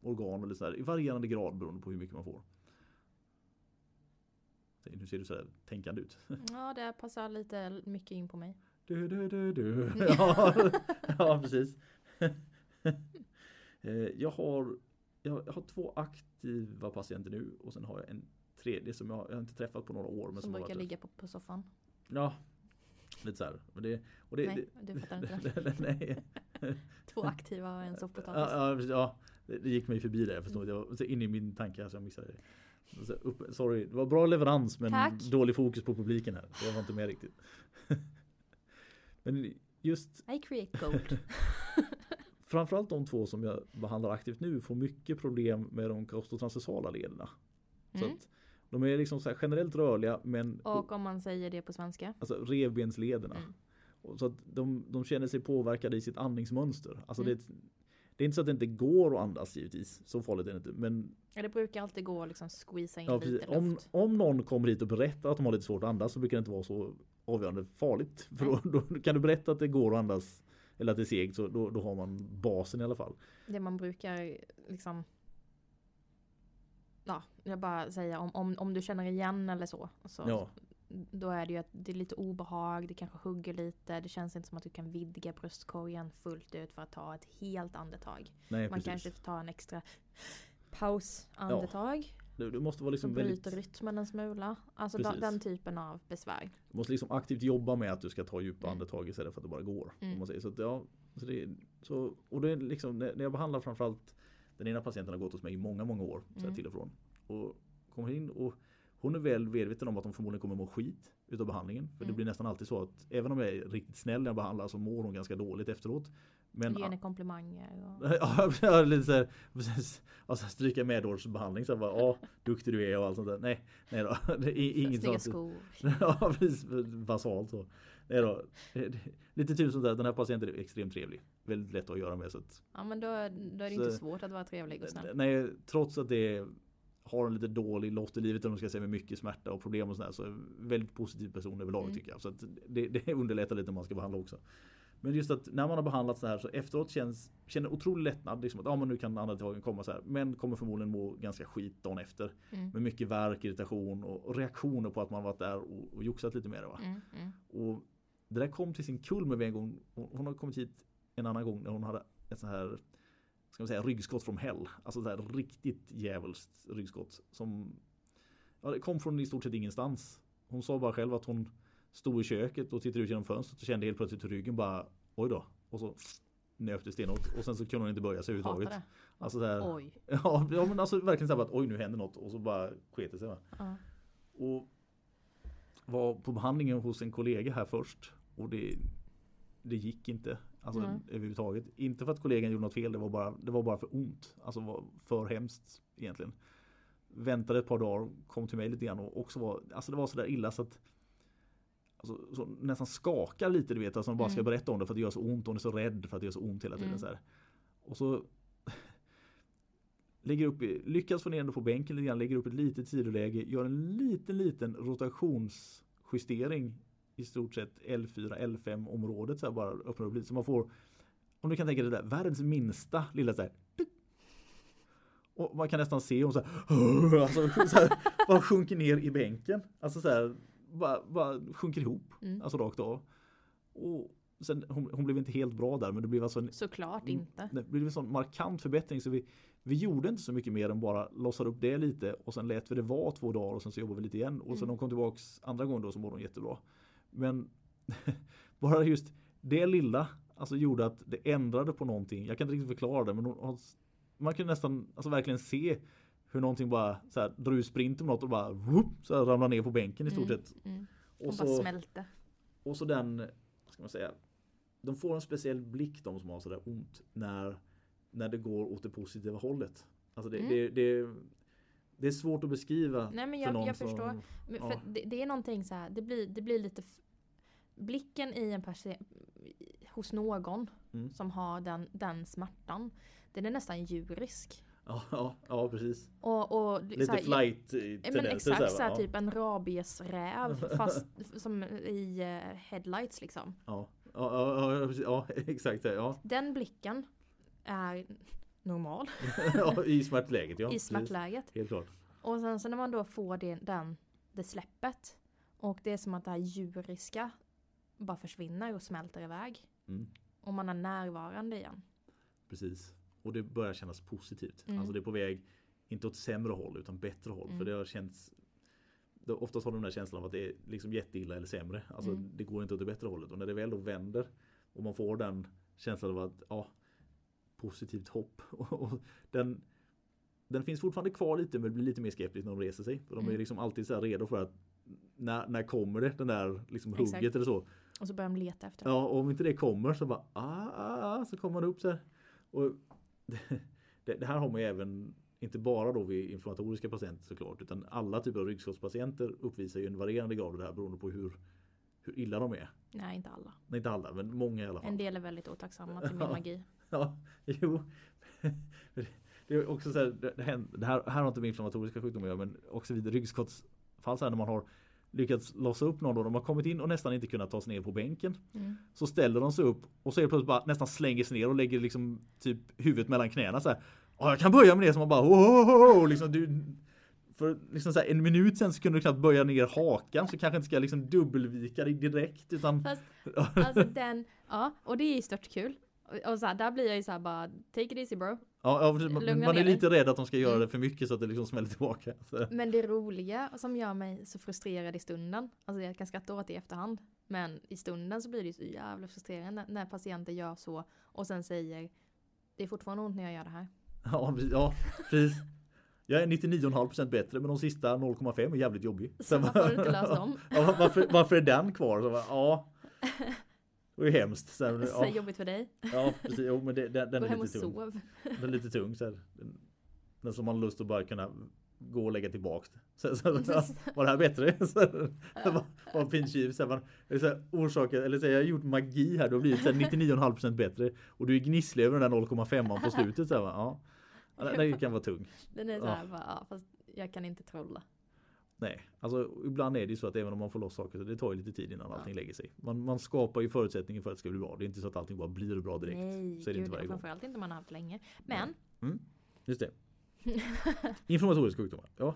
organ eller så här, i varierande grad beroende på hur mycket man får. Nu ser du sådär tänkande ut. ja, det passar lite mycket in på mig. Du, du, du, du. Ja, ja precis. Eh, jag, har, jag har två aktiva patienter nu och sen har jag en tredje som jag, jag har inte träffat på några år. Men Som som brukar ligga på, på soffan. Ja, lite så här. Och det, och det, Nej, du fattar inte det. det, nej. Två aktiva och en soffpotatis. Ja, ja, det, det gick mig förbi där. Jag förstår inte. Jag var så inne i min tanke så jag missade det. Så upp, sorry, det var bra leverans men Tack. dålig fokus på publiken här. Jag var inte med riktigt. Men just I create gold. framförallt de två som jag behandlar aktivt nu får mycket problem med de kostotransversala lederna. Så Mm. att de är liksom så generellt rörliga men Och om man säger det på svenska. alltså revbenslederna. Mm. Så att de, de känner sig påverkade i sitt andningsmönster. Alltså Mm. det, det är inte så att det inte går att andas givetvis. Så farligt är det inte. Men Ja, det brukar alltid gå att liksom squeeza in ja, lite precis. om, luft. om någon kommer hit och berättar att de har lite svårt att andas så brukar det inte vara så avgörande farligt. För då, då kan du berätta att det går att andas eller att det är segt så då, då har man basen i alla fall. Det man brukar liksom Ja, jag bara säga om, om, om du känner igen eller så. så Ja. Då är det ju att det är lite obehag, det kanske hugger lite. Det känns inte som att du kan vidga bröstkorgen fullt ut för att ta ett helt andetag. Nej, Man precis. kanske får ta en extra pausandetag. Du, du måste vara liksom som väldigt, bryter rytmen en smula. Alltså Precis. den typen av besvär. du måste liksom aktivt jobba med att du ska ta djupa Mm. andetag istället för att det bara går. Mm. Om man säger. Så att, ja, så det, så, och det är liksom, när när jag behandlar framförallt den ena patienten har gått hos mig i många, många år. Så här, Mm. till och från. Och kommer in och hon är väl medveten om att hon förmodligen kommer må skit utav behandlingen. För det Mm. blir nästan alltid så att även om jag är riktigt snäll när jag behandlar så mår hon ganska dåligt efteråt. Men Ge henne komplimanger. Och, Ja, lite så här, precis. Och så stryka medårsbehandling så här bara, ja, duktig du är och allt sånt där. Nej, nej då. Det är inget snygga sånt. skor. Ja, precis. Basalt så. Nej då. Lite tur sånt där. Den här patienten är extremt trevlig. Väldigt lätt att göra med. Så att, Ja men då, då är det Så- inte svårt att vara trevlig och snäll. nej, trots att det har en lite dålig lott i livet om man ska säga med mycket smärta och problem och sådär så väldigt positiv person överlag Mm. tycker jag. Så det, det underlättar lite om man ska behandla också. Men just att när man har behandlat så här så efteråt känns, känner otrolig lättnad. Liksom att ja, men nu kan andetagen komma så här. Men kommer förmodligen må ganska skit dagen efter. Mm. Med mycket värk, irritation och, och reaktioner på att man varit där och, och joxat lite det. Va? Mm, mm. Och det där kom till sin kulm med en gång. Hon, hon har kommit hit en annan gång när hon hade ett så här ska man säga ryggskott från hell. Alltså så här riktigt djävulskt ryggskott. Som ja, det kom från i stort sett ingenstans. Hon sa bara själv att hon stod i köket och tittade ut genom fönstret och kände helt plötsligt hur ryggen bara oj då. Och så nöp det stenhårt och sen så kunde hon inte böja sig överhuvudtaget. Alltså så här, Oj. ja, ja men alltså verkligen så här att oj nu händer något och så bara sket det sig. Ja. Och var på behandlingen hos en kollega här först. Och det, det gick inte. Alltså Nej. överhuvudtaget. Inte för att kollegan gjorde något fel. Det var bara, det var bara för ont. Alltså var för hemskt egentligen. väntade ett par dagar, kom till mig lite grann och också var, alltså det var sådär illa så att alltså, så nästan skakar lite du vet, alltså de bara ska Mm. berätta om det för att det gör så ont, hon är så rädd för att det gör så ont hela tiden. Mm. Så här. Och så lägger upp, lyckas få ner henne på bänken lite grann, lägger upp ett litet sidoläge, gör en liten liten rotationsjustering i stort sett L4, L5 området så här bara öppnar upp lite så man får om du kan tänka dig det där, världens minsta lilla så här, och man kan nästan se hon så här, alltså, så här bara sjunker ner i bänken. Alltså så här, bara, bara sjunker ihop. Mm. Alltså rakt av. Och sen, hon, hon blev inte helt bra där men det blev alltså en, Såklart Mm. inte. det blev en sån markant förbättring så vi, vi gjorde inte så mycket mer än bara lossade upp det lite och sen lät vi det vara två dagar och sen så jobbade vi lite igen och sen Mm. när hon kom tillbaks andra gången då så mådde hon jättebra. Men bara just det lilla alltså gjorde att det ändrade på någonting. Jag kan inte riktigt förklara det men man kunde nästan alltså verkligen se hur någonting bara så här, drar ut sprint om något och bara whoop, så här, ramlar ner på bänken i stort Mm, sett. mm. Och Och så, bara smälte. och så den, ska man säga, de får en speciell blick de som har sådär ont när, när det går åt det positiva hållet. Alltså det, Mm. det, det, det är svårt att beskriva. Nej, men för jag- någon jag som, förstår. Men Ja. för det, det är någonting så här, det blir, det blir lite Blicken i en person hos någon Mm. som har den, den smärtan Den är nästan djurisk. Ja, ja, ja precis. Och, och Lite så här, flight Ja, men exakt va? såhär ja. typ en rabiesräv fast som i eh, headlights liksom. Ja, ja, ja, ja, ja exakt. Ja. Den blicken är normal ja, I smärtläget ja. i smärtläget. Helt klart. Och sen så när man då får det, den, det släppet och det är som att det här djuriska bara försvinner och smälter iväg. Mm. Och man är närvarande igen. Precis. Och det börjar kännas positivt. Mm. Alltså det är på väg, inte åt sämre håll utan bättre håll. Mm. För det har känts det, Oftast har de den där känslan av att det är liksom jätteilla eller sämre. Alltså Mm. det går inte åt det bättre hållet. Och när det väl då vänder och man får den känslan av att ja, positivt hopp. Och den, den finns fortfarande kvar lite men det blir lite mer skeptiskt när de reser sig. För de är Mm. liksom alltid så redo för att när, när kommer det den där liksom Exakt. hugget eller så. Och så börjar de leta efter det. Ja, och om inte det kommer så bara ah, ah, ah, så kommer man upp så här. Och det, det här har man ju även inte bara då vid inflammatoriska patienter såklart utan alla typer av ryggskottspatienter uppvisar ju en varierande grad av det här beroende på hur, hur illa de är. Nej, inte alla. Nej, inte alla men många i alla fall. En del är väldigt otacksamma till min magi. Ja, jo. Det är också så här, det, här, det här har inte med inflammatoriska sjukdomar att göra men också vid ryggskottsfall så här när man har lyckats lossa upp någon och de har kommit in och nästan inte kunnat ta sig ner på bänken. Mm. Så ställer de sig upp och så är det plötsligt bara nästan slänger sig ner och lägger liksom typ huvudet mellan knäna så här. Ja, jag kan börja med det som man bara oh, oh, oh, liksom, du, För liksom så här, en minut sen så kunde du knappt böja ner hakan så kanske inte ska liksom dubbelvika dig direkt utan Fast alltså den, ja och det är ju stört kul. Och, och så här, där blir jag ju så här bara take it easy bro. Ja, man, man är lite rädd att de ska göra Mm. det för mycket så att det liksom smäller tillbaka. Så. Men det roliga som gör mig så frustrerad i stunden, alltså jag kan skratta åt det i efterhand, men i stunden så blir det ju så jävla frustrerande när patienter gör så och sen säger det är fortfarande ont när jag gör det här. Ja, ja, precis. Jag är 99,5% bättre men de sista 0,5 är jävligt jobbig. Så varför har du inte löst dem? Ja, varför, varför är den kvar? Så ja. Det är ju hemskt. Så här, Så ja, jobbigt för dig. ja, precis. Jo, men det, den, den är lite tung. sov. Den är lite tung. Så här. Den, den som man har lust att bara kunna gå och lägga tillbaks. Så, så, ja, var det här bättre? Så, var, var pinchiv. Så här, man, så här, orsaken, eller så jag har gjort magi här. Du har blivit så här 99,5% bättre. Och du är gnisslig över den där 0,5 på slutet. Så ja. Ja, Den den kan vara tung. Den är så Ja. här, bara, ja, fast jag kan inte trolla. Nej, alltså ibland är det ju så att även om man får loss saker så det tar ju lite tid innan Ja. allting lägger sig. Man, man skapar ju förutsättningar för att det ska bli bra. Det är inte så att allting bara blir bra direkt. Nej, så är det inte gud, varje och gång. framförallt inte om man har haft länge. Men, Just det. Inflammatoriska sjukdomar. Ja,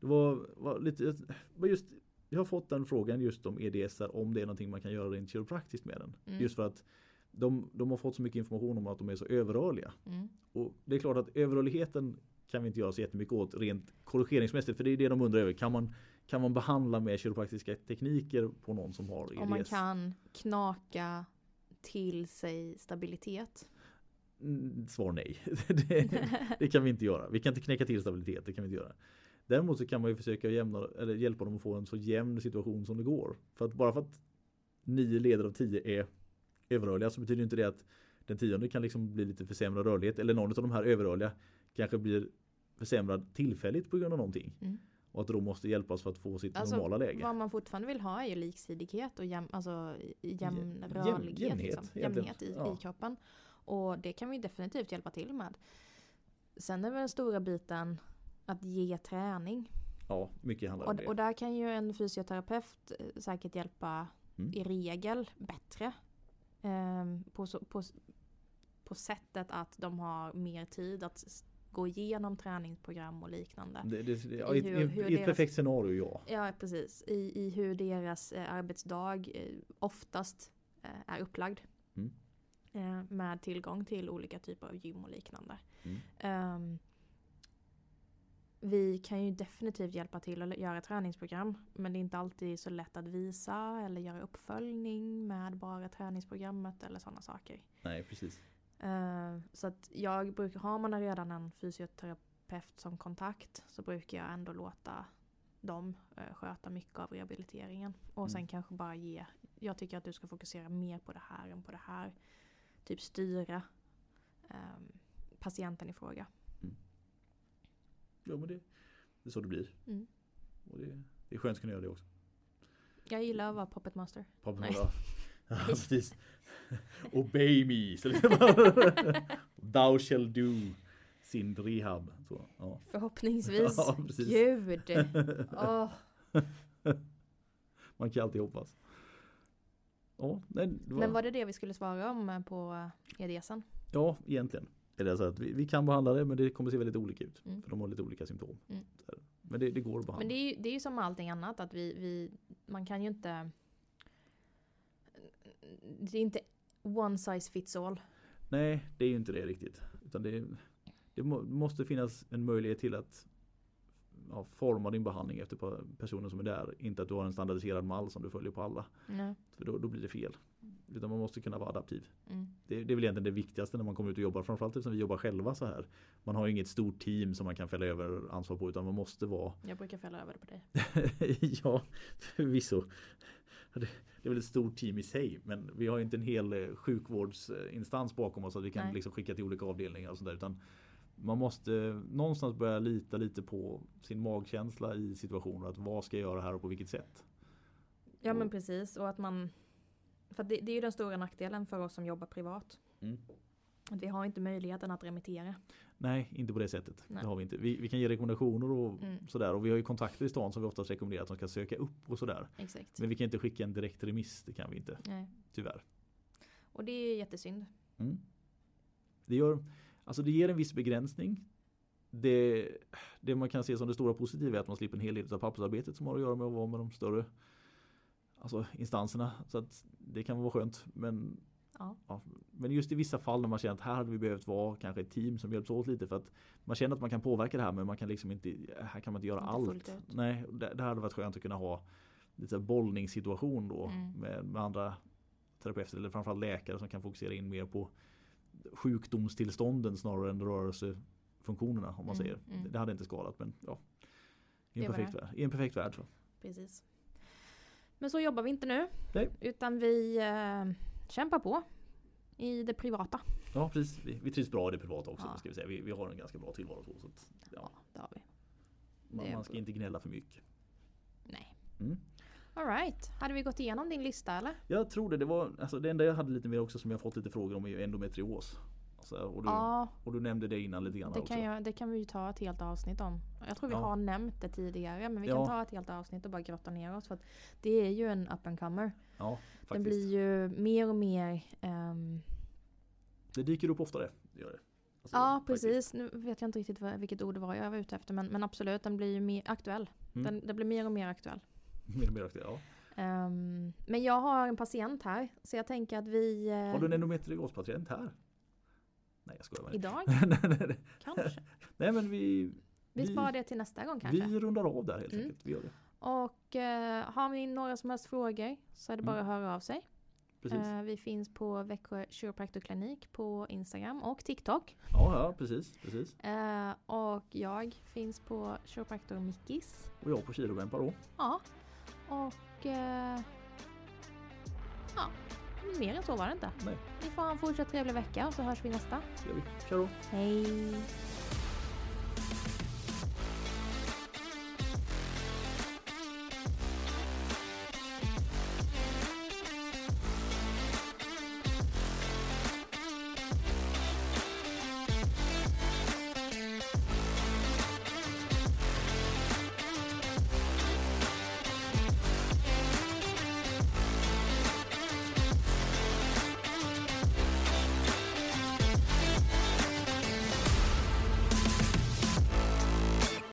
det var, var lite, var just, jag har fått den frågan just om EDSR om det är någonting man kan göra rent kiropraktiskt med den. Mm. Just för att de, de har fått så mycket information om att de är så överrörliga. mm, Och det är klart att överrörligheten kan vi inte göra så jättemycket åt rent korrigeringsmässigt. För det är det de undrar över. Kan man, kan man behandla med kiropraktiska tekniker på någon som har EDS? om man kan knaka till sig stabilitet. Mm, Svar nej. det, det kan vi inte göra. Vi kan inte knäcka till stabilitet. Det kan vi inte göra. Däremot så kan man ju försöka jämna, eller hjälpa dem att få en så jämn situation som det går. För att bara för att nio leder av tio är överrörliga så betyder inte det att den tionde kan liksom bli lite försämrad rörlighet. Eller någon av de här överrörliga kanske blir försämrad tillfälligt på grund av någonting. Mm. Och att de måste hjälpas för att få sitt Alltså, normala läge. Vad man fortfarande vill ha är ju liksidighet och jäm, alltså, jämn Jäm- rörlighet. jämnhet, liksom. Jämnhet i, Ja. i kroppen. Och det kan vi definitivt hjälpa till med. Sen är väl den stora biten att ge träning. Ja, mycket handlar om Och, det. och där kan ju en fysioterapeut eh, säkert hjälpa Mm. i regel bättre. Ehm, på, på, på sättet att de har mer tid att gå igenom träningsprogram och liknande. Det, det, det, I hur- i, hur I ett perfekt scenario ja. Ja precis, i, i hur deras eh, arbetsdag eh, oftast eh, är upplagd. Mm. Eh, med tillgång till olika typer av gym och liknande. Mm. Ehm, vi kan ju definitivt hjälpa till att göra träningsprogram. Men det är inte alltid så lätt att visa eller göra uppföljning med bara träningsprogrammet eller sådana saker. Nej precis. Eh, så att jag brukar, har man redan en fysioterapeut som kontakt så brukar jag ändå låta dem eh, sköta mycket av rehabiliteringen. Och sen Mm. kanske bara ge, jag tycker att du ska fokusera mer på det här än på det här. Typ styra ehm, patienten i fråga. Ja men det, det är så det blir. Mm. Och det, det är skönt att kunna göra det också. Jag gillar att vara puppet master. Pappa Nej. Ja, precis. Obey me. Så liksom, Thou shall do sin rehab. Så, ja. Förhoppningsvis. Ja, precis. Gud! Åh. Man kan alltid hoppas. Ja, nej, var, Men var det det vi skulle svara om eh, på EDSen? ja egentligen. Är det så att vi, vi kan behandla det men det kommer se väldigt olika ut. Mm. För de har lite olika symptom. Mm. Men det, det går att behandla. Men det är, ju, det är ju som med allting annat att vi, vi man kan ju inte det är inte one size fits all. Nej, det är ju inte det riktigt. Utan det, det må, måste finnas en möjlighet till att ja, forma din behandling efter personen som är där. Inte att du har en standardiserad mall som du följer på alla. Nej. För då, då blir det fel. Utan man måste kunna vara adaptiv. Mm. Det, det är väl egentligen det viktigaste när man kommer ut och jobbar. Framförallt eftersom vi jobbar själva så här. Man har ju inget stort team som man kan fälla över ansvar på. Utan man måste vara Jag brukar fälla över det på dig. ja, förvisso. Det, är väl ett stort team i sig. Men vi har ju inte en hel eh, sjukvårdsinstans bakom oss. Att vi kan Nej. liksom skicka till olika avdelningar och sådär. Utan man måste någonstans börja lita lite på sin magkänsla i situationer. Att vad ska jag göra här och på vilket sätt? Ja men precis och att man för det, det är ju den stora nackdelen för oss som jobbar privat. Mm. Vi har inte möjligheten att remittera. Nej, inte på det sättet. Nej. Det har vi inte. Vi, vi kan ge rekommendationer och Mm. sådär. Och vi har ju kontakter i stan som vi oftast rekommenderar att de ska söka upp och sådär. Exakt. Men vi kan inte skicka en direkt remiss. Det kan vi inte. Nej. Tyvärr. Och det är jättesynd. Mm. Det, gör, alltså det ger en viss begränsning. Det, det man kan se som det stora positiva är att man slipper en hel del av pappersarbetet som har att göra med att vara med de större alltså instanserna. Så att det kan vara skönt. Men, Ja. ja, men just i vissa fall när man känner att här hade vi behövt vara kanske ett team som hjälps åt lite för att man känner att man kan påverka det här men man kan liksom inte, här kan man inte göra Inte allt. Nej, det, det hade varit skönt att kunna ha lite bollningssituation då Mm. med, med andra terapeuter eller framförallt läkare som kan fokusera in mer på sjukdomstillstånden snarare än rörelsefunktionerna om man Mm, säger. mm. Det hade inte skadat men ja. I en, perfekt värld, I en perfekt värld så. Precis. Men så jobbar vi inte nu. Nej. Utan vi eh, kämpar på. I det privata. Ja precis, vi, vi trivs bra i det privata också. Ja. Ska vi, säga. Vi, vi har en ganska bra tillvaro. Så, så att, Ja, ja, det har vi. man, det man ska bra. inte gnälla för mycket. Nej. Mm. Alright. Hade vi gått igenom din lista eller? Jag tror det. Det, var, alltså, det enda jag hade lite mer också som jag fått lite frågor om är endometrios. Alltså, och, du, Ja, och du nämnde det innan lite grann det också. kan, jag, det kan vi ju ta ett helt avsnitt om. Jag tror vi Ja. har nämnt det tidigare men vi Ja. kan ta ett helt avsnitt och bara grotta ner oss. För att det är ju en up and comer. Ja, faktiskt. Den blir ju mer och mer ehm, Det dyker upp oftare. Det gör det. Alltså, Ja faktiskt. precis, nu vet jag inte riktigt vad, vilket ord det var jag var ute efter men, men absolut den blir ju mer aktuell. Mm. Den, den blir mer och mer aktuell. Mer och mer aktuell, ja. Ehm, men jag har en patient här så jag tänker att vi eh, Har du en endometriospatient här? Nej jag skojar idag kanske. nej men vi, Vi Vi- sparar det till nästa gång kanske. vi rundar av där helt Mm. enkelt. Vi gör det. Och eh, har ni några som helst frågor så är det bara Mm. att höra av sig. Eh, vi finns på Växjö Chiropractorklinik på Instagram och TikTok. Ja, ja precis, precis. Eh, och jag finns på Chiropractor Mickis. Och jag på kilobämpar då. Ja. Och eh, ja, mer än så var det inte. Nej. Ni får ha en fortsatt trevlig vecka och så hörs vi nästa. Det gör vi. Kör då. Hej!